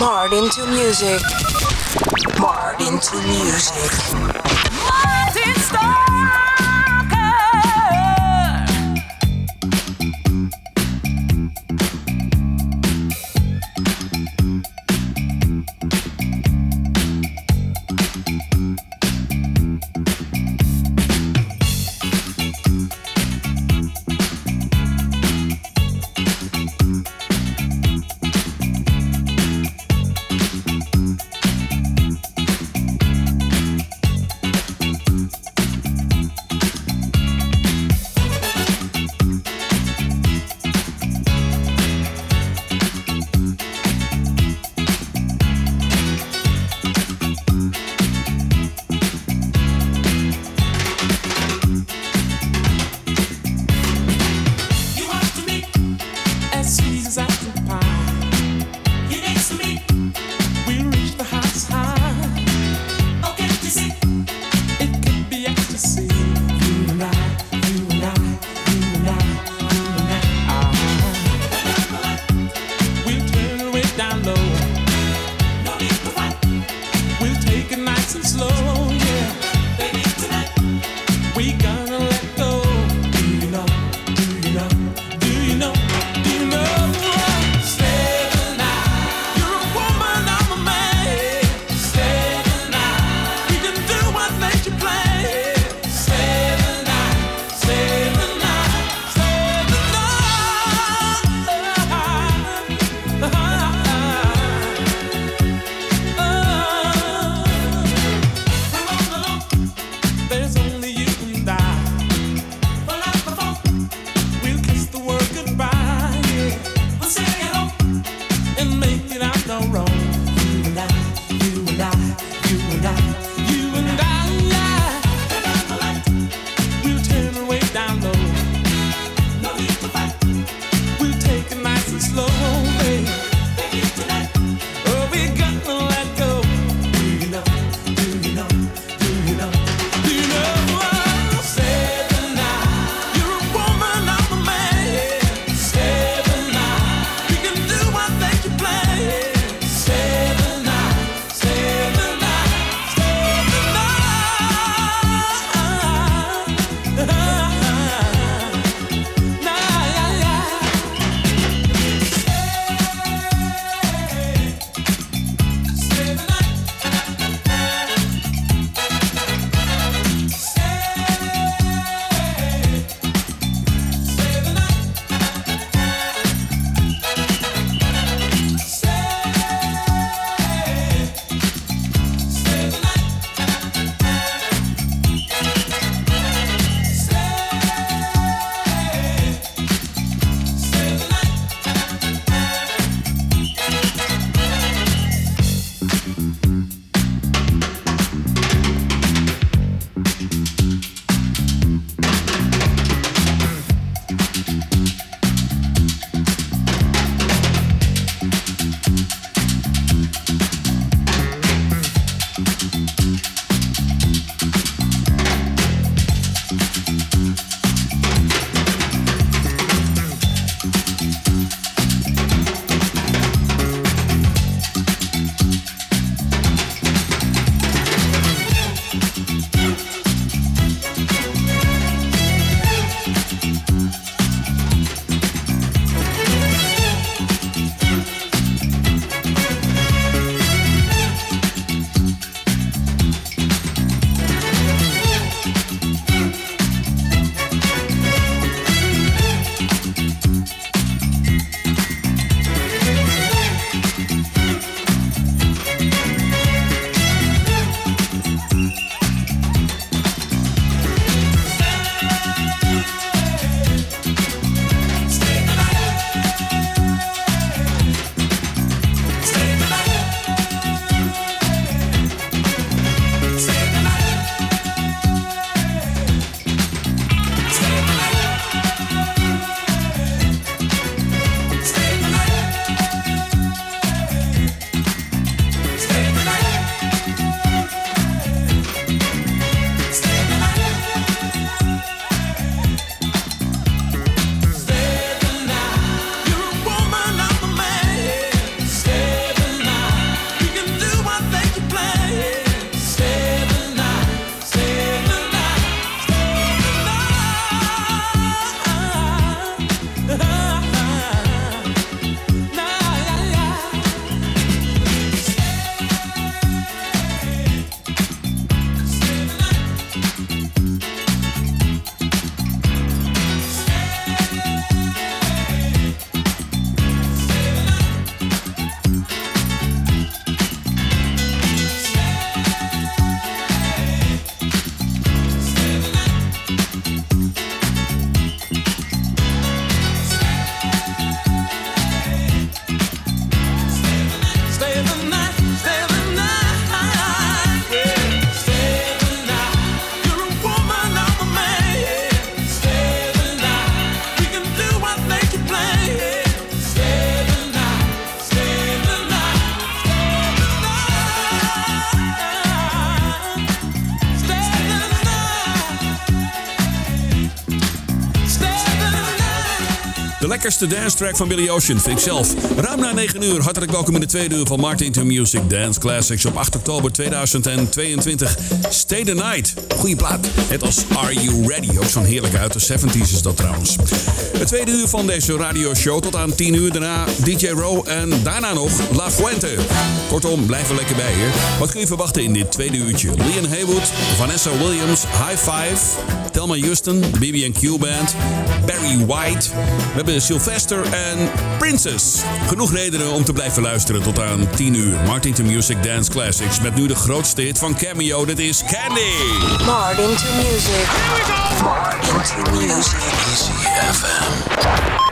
Martin to music. Martin to music. Lekkerste dance track van Billy Ocean, vind ik zelf. Ruim na 9 uur, hartelijk welkom in de tweede uur van Martin to Music Dance Classics op 8 oktober 2022. Stay the Night, goede plaat. Net als Are You Ready, ook zo'n heerlijke uit de 70s is dat trouwens. Het tweede uur van deze radioshow tot aan 10 uur, daarna DJ Row en daarna nog La Fuente. Kortom, blijf er lekker bij hier. Wat kun je verwachten in dit tweede uurtje? Leon Haywood, Vanessa Williams, High Five, Thelma Houston, BB&Q Band, Barry White. We hebben Sylvester en Princess. Genoeg redenen om te blijven luisteren tot aan 10 uur. Martin to Music Dance Classics met nu de grootste hit van Cameo. Dit is Candy. Martin to music. Here we go. Martin to music. Easy FM.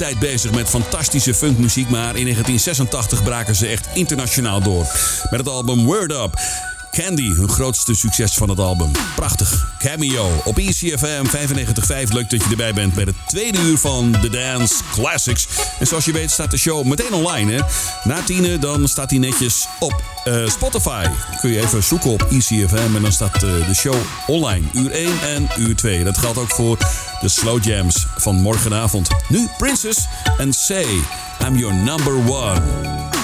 Tijd bezig met fantastische funkmuziek, maar in 1986 braken ze echt internationaal door. Met het album Word Up. Candy, hun grootste succes van het album. Prachtig. Cameo op E ECFM 95.5. Leuk dat je erbij bent bij het tweede uur van The Dance Classics. En zoals je weet staat de show meteen online. Hè? Na tienen dan staat hij netjes op eh, Spotify. Kun je even zoeken op ECFM en dan staat eh, de show online. Uur 1 en uur 2. Dat geldt ook voor de slow jams van morgenavond. Nu Princess en Say, I'm your number one.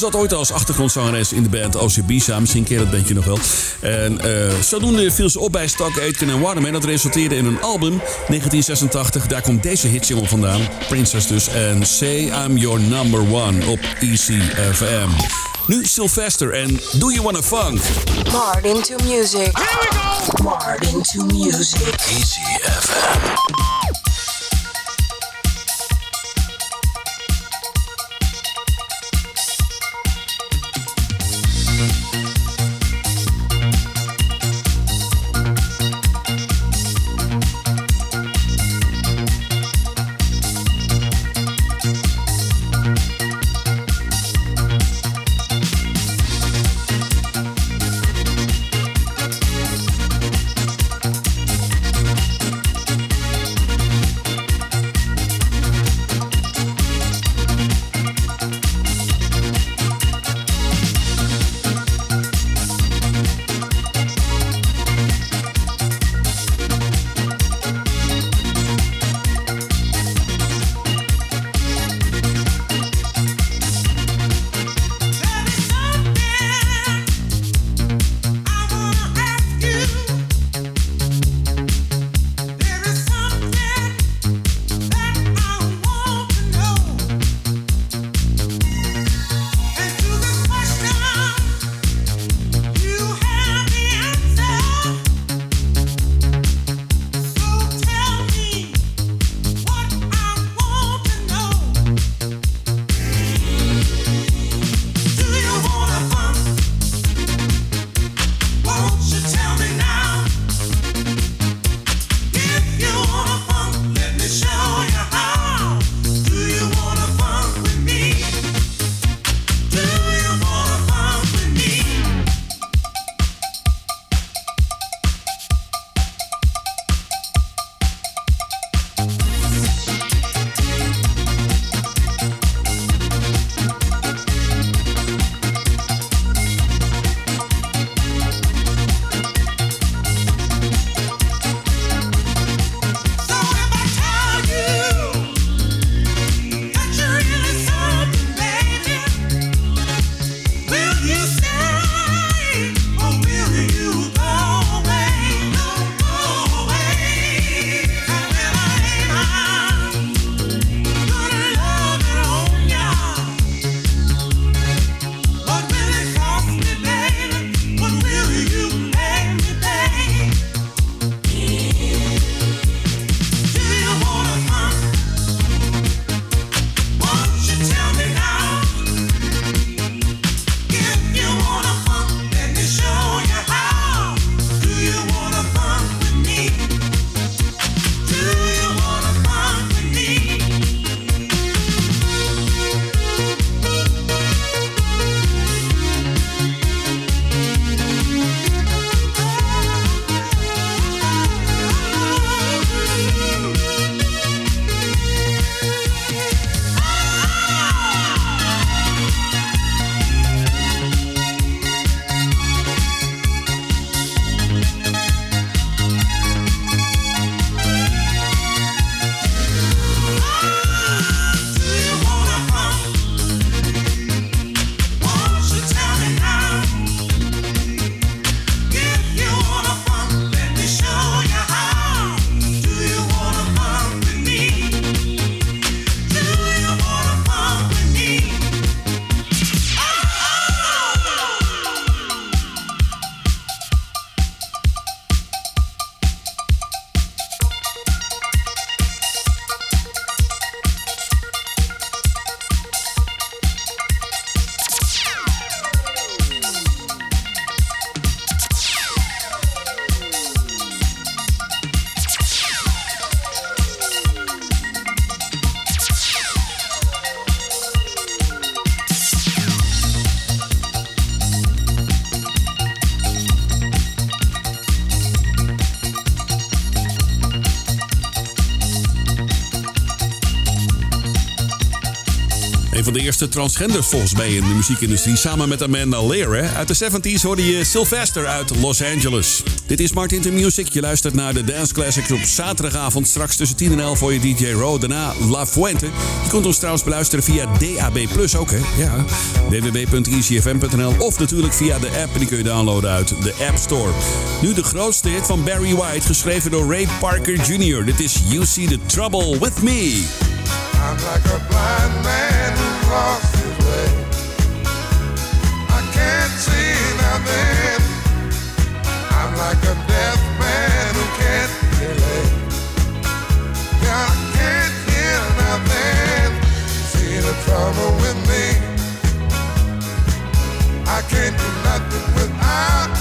Zat ooit als achtergrondzangeres in de band OCB Misschien ken je dat bandje nog wel. En eh, zodoende viel ze op bij Stock Aitken en Waterman. Dat resulteerde in een album, 1986. Daar komt deze hitsingle vandaan. Princess dus. En Say I'm Your Number One op ECFM. Nu Sylvester en Do You Wanna Funk? Martin to music. Here we go. Martin to music. Easy eerste transgenders volgens mij in de muziekindustrie. Samen met Amanda Lear. Uit de 70s hoorde je Sylvester uit Los Angeles. Dit is Martin to Music. Je luistert naar de Dance Classics op zaterdagavond. Straks tussen 10 en 11 voor je DJ Row. Daarna La Fuente. Je kunt ons trouwens beluisteren via DAB+, ook hè. Ja, www.easyfm.nl Of natuurlijk via de app. Die kun je downloaden uit de App Store. Nu de grootste hit van Barry White. Geschreven door Ray Parker Jr. Dit is You See The Trouble With Me. I'm like a blind man lost his way. I can't see nothing. I'm like a deaf man who can't relate. I can't hear nothing. See the trouble with me. I can't do nothing without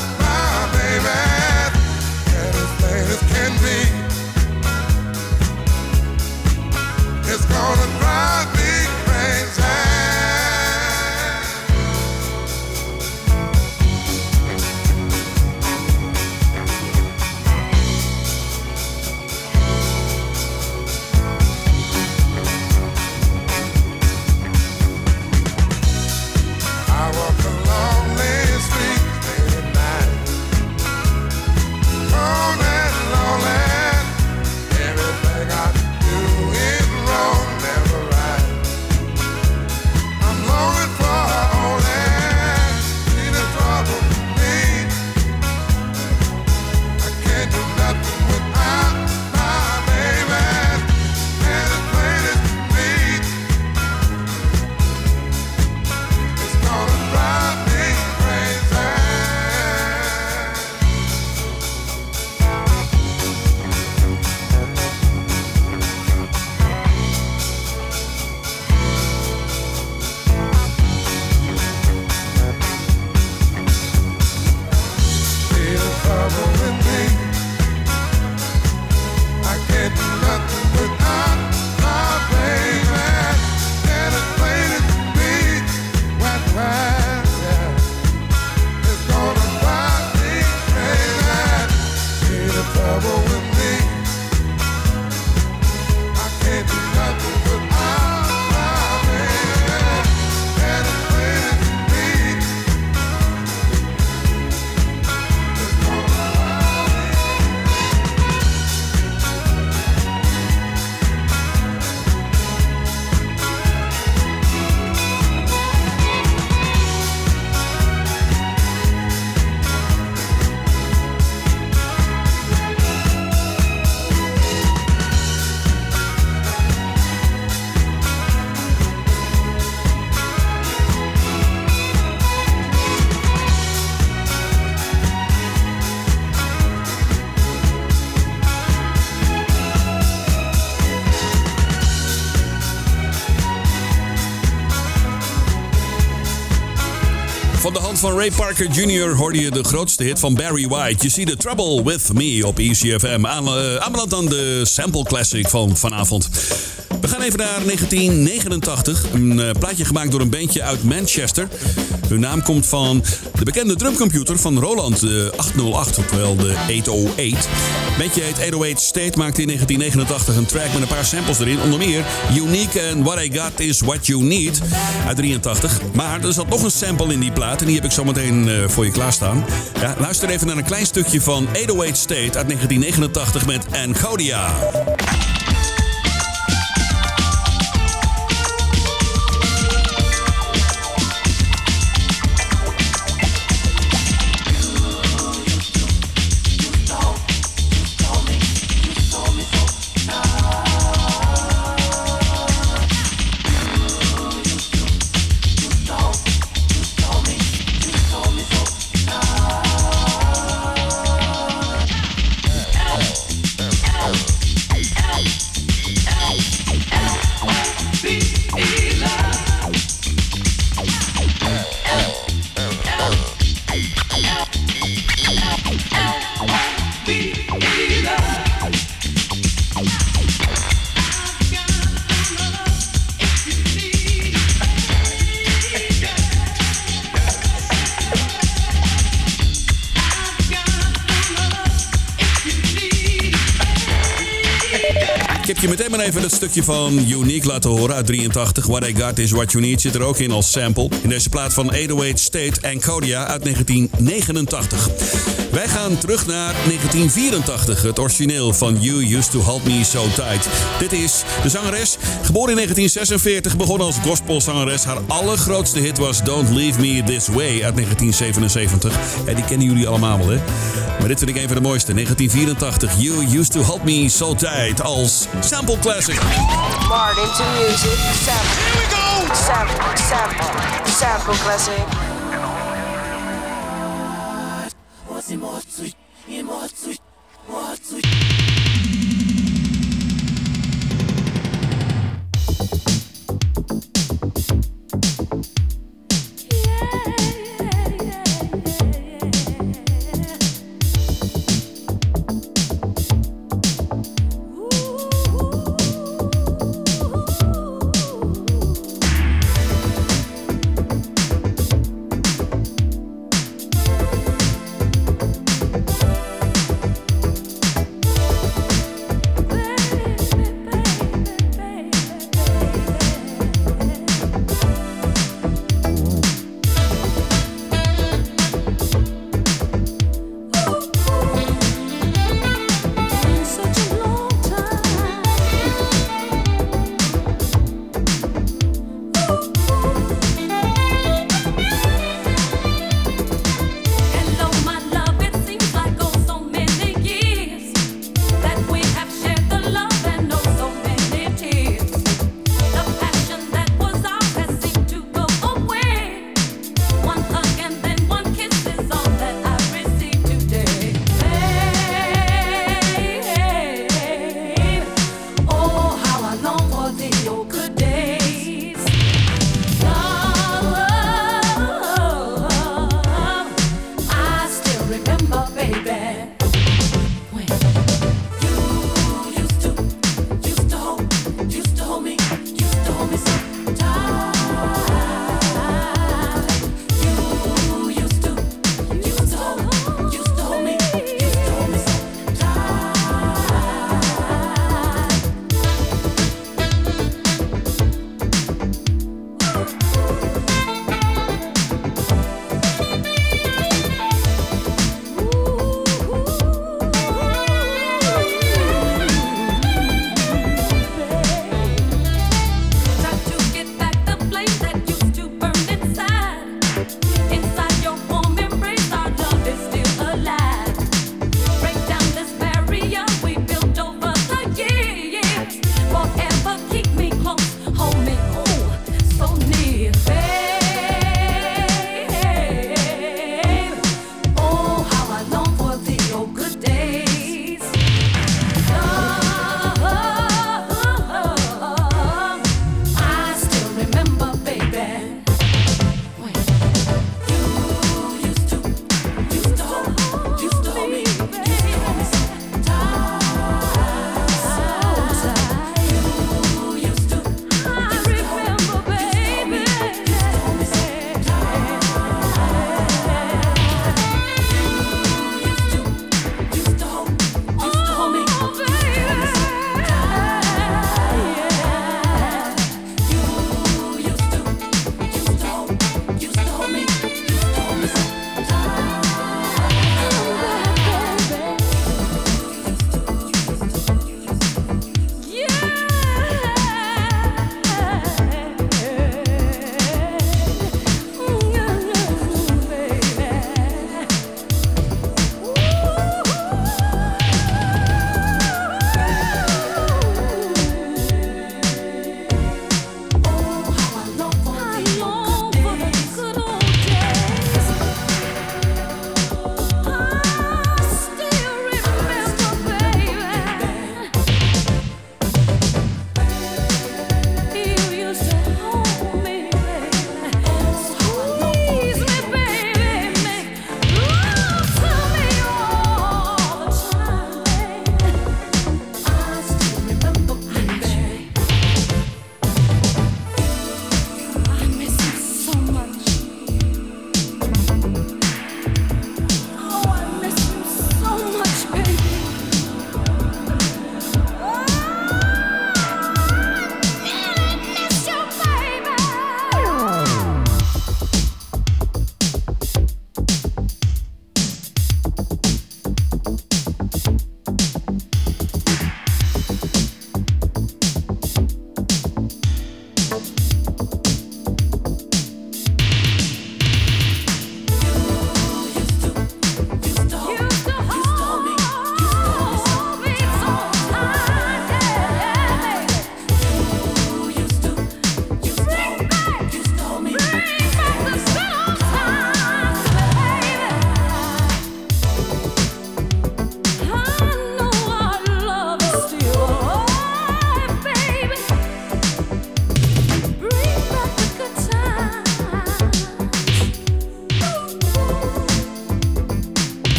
Ray Parker Jr. hoorde je de grootste hit van Barry White. You See The Trouble With Me op ECFM. Uh, aanbeland aan de sample classic van vanavond. We gaan even naar 1989. Een uh, plaatje gemaakt door een bandje uit Manchester. Hun naam komt van de bekende drumcomputer van Roland, de 808, oftewel de 808. Bandje heet 808 State maakte in 1989 een track met een paar samples erin. Onder meer Unique and What I Got Is What You Need uit 83. Maar er zat nog een sample in die plaat en die heb ik zometeen uh, voor je klaarstaan. Ja, luister even naar een klein stukje van 808 State uit 1989 met Ancodia. Stukje van Unique laten horen uit 83. What I Got Is What You Need zit er ook in als sample. In deze plaat van 808 State en Kodia uit 1989. Wij gaan terug naar 1984, het origineel van You Used To Hold Me So Tight. Dit is de zangeres, geboren in 1946, begon als gospelzangeres. Haar allergrootste hit was Don't Leave Me This Way uit 1977. Ja, die kennen jullie allemaal wel, hè? Maar dit vind ik een van de mooiste. 1984, You Used To Hold Me So Tight als sample classic. Martin to music. Sample. Here we go. Sample, sample, sample classic. 今熱い。今熱い。もう熱い。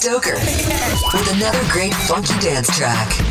Stoker with another great funky dance track.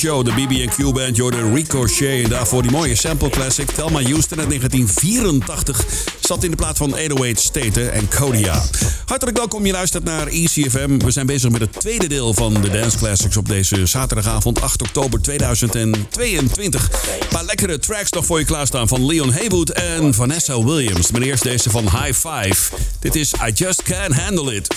de show. De BB&Q Band, Jordan Ricochet. En daarvoor die mooie sample classic. Thelma Houston uit 1984 zat in de plaats van 808 Staten en Kodia. Hartelijk welkom, je luistert naar ECFM. We zijn bezig met het tweede deel van de Dance Classics op deze zaterdagavond 8 oktober 2022. Een paar lekkere tracks nog voor je klaarstaan van Leon Haywood en Vanessa Williams. Meneer eerst deze van High Five. Dit is I Just Can't Handle It.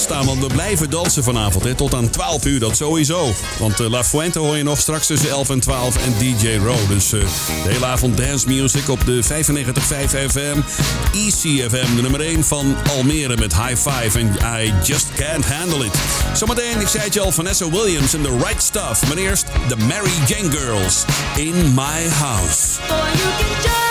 Staan, want we blijven dansen vanavond. Hè, tot aan 12 uur, dat sowieso. Want eh, La Fuente hoor je nog straks tussen 11 en 12 en DJ Row. Dus eh, de hele avond dance music op de 95.5 FM. ECFM, de nummer 1 van Almere met High Five en I Just Can't Handle It. Zometeen, ik zei het al, Vanessa Williams en The Right Stuff. Maar eerst de Mary Jane Girls in My House.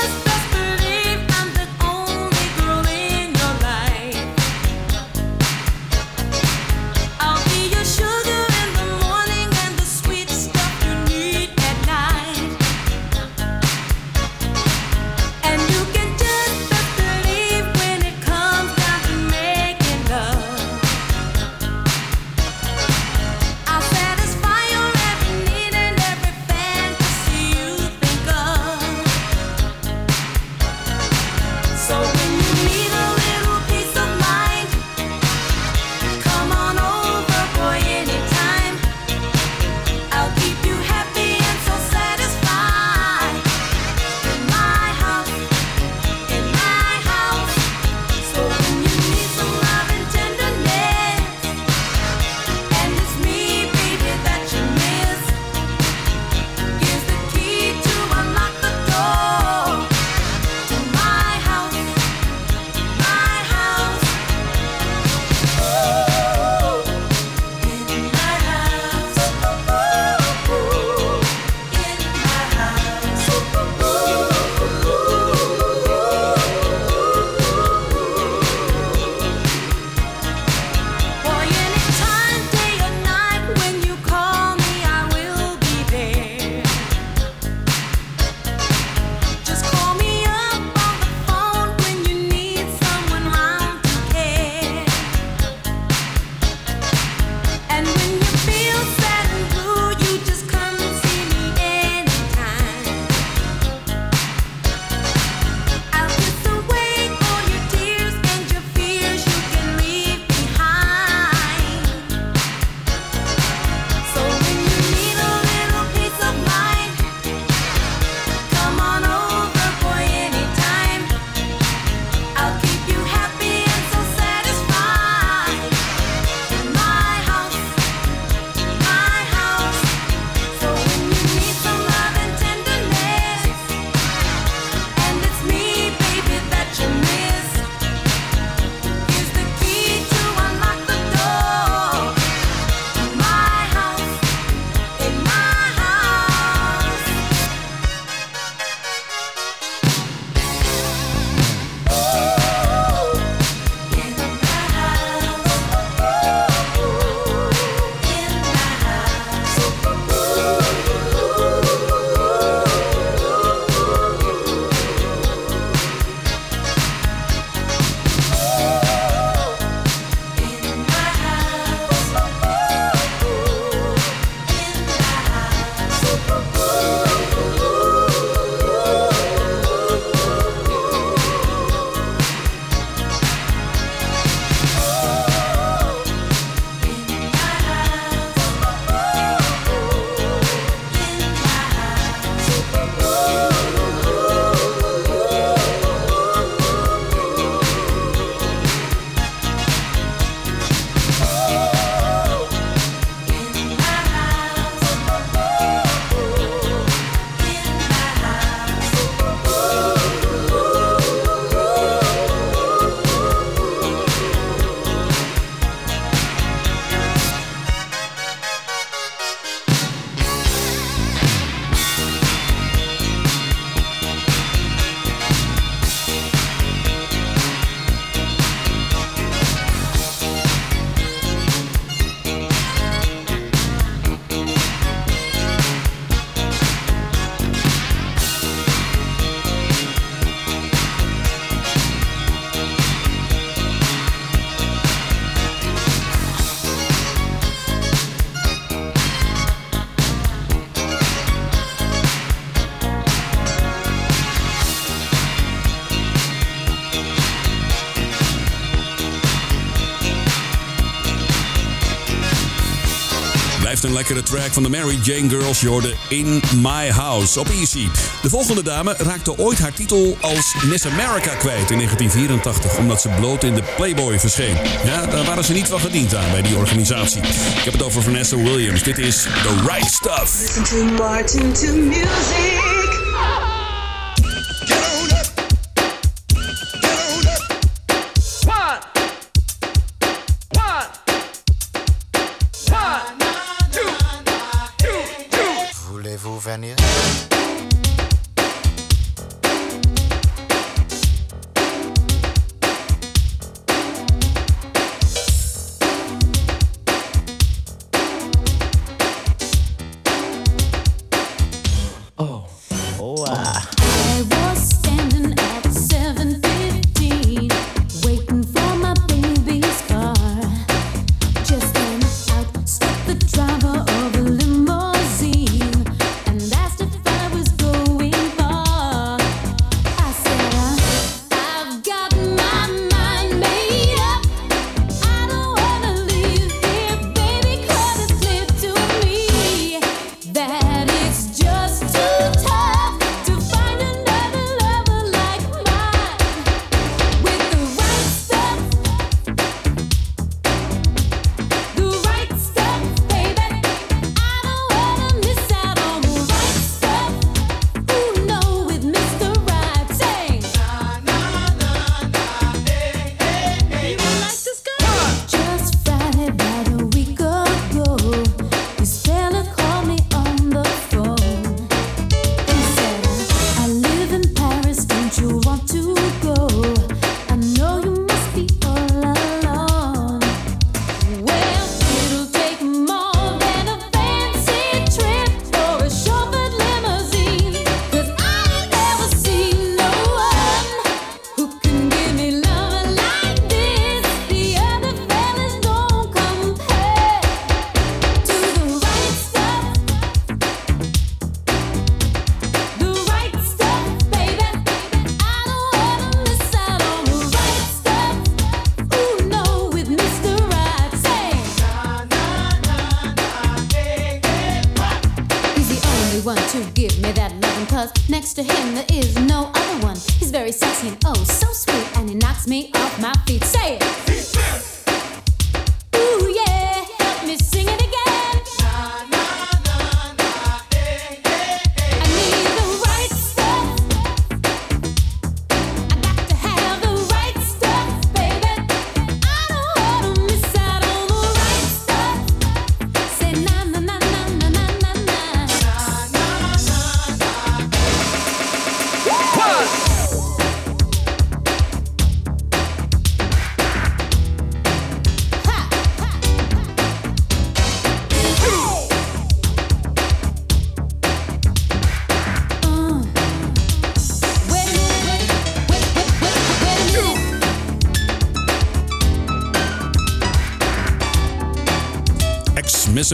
Een lekkere track van de Mary Jane Girls. Je In My House op Easy. De volgende dame raakte ooit haar titel als Miss America kwijt in 1984... omdat ze bloot in de Playboy verscheen. Ja, daar waren ze niet van gediend aan bij die organisatie. Ik heb het over Vanessa Williams. Dit is The Right Stuff. Listen to Martin to music.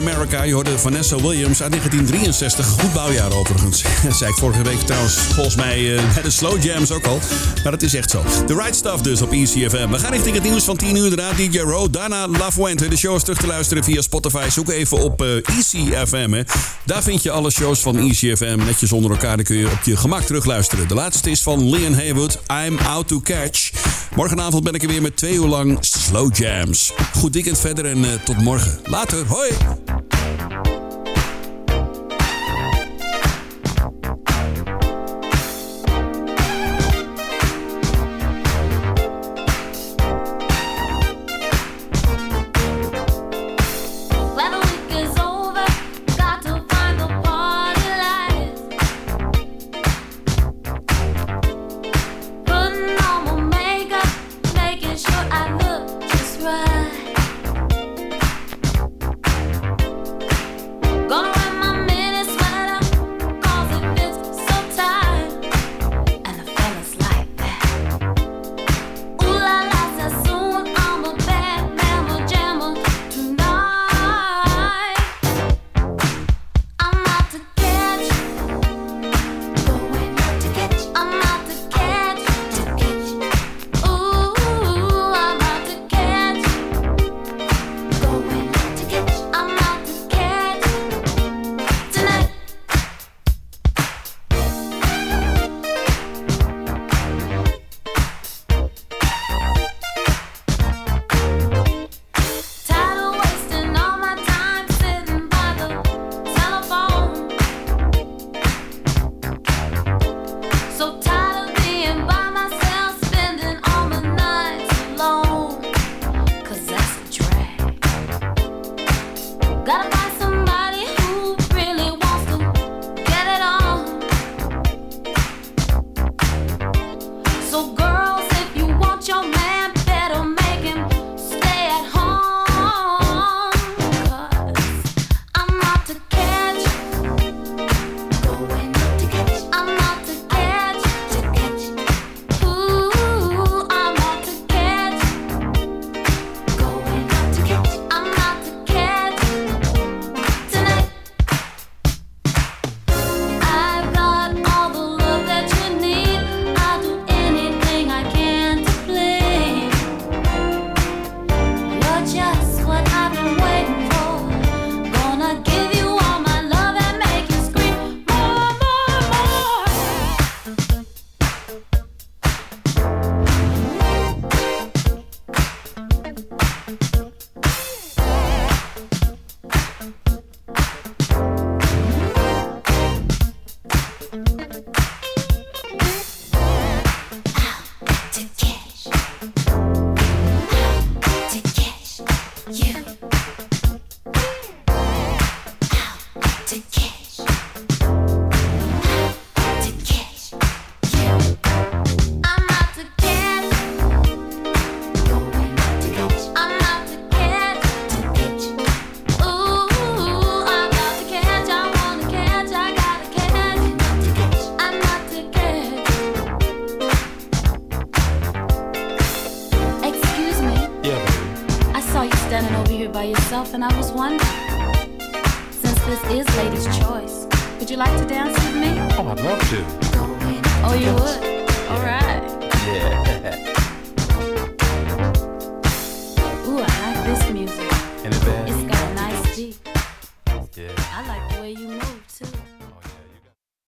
America, je hoorde Vanessa Williams uit 1963. Goed bouwjaar overigens. Dat zei ik vorige week trouwens, volgens mij eh, de Slow Jams ook al. Maar dat is echt zo. The Right Stuff dus op ECFM. We gaan richting het nieuws van 10 uur. Daarna DJ Row, daarna La Fuente. De show is terug te luisteren via Spotify. Zoek even op eh ECFM. Hè. Daar vind je alle shows van ECFM netjes onder elkaar. Dan kun je op je gemak terugluisteren. De laatste is van Leon Haywood, I'm Out to Catch. Morgenavond ben ik er weer met twee uur lang Slow Jams. Goed weekend verder en eh, tot morgen. Later, hoi!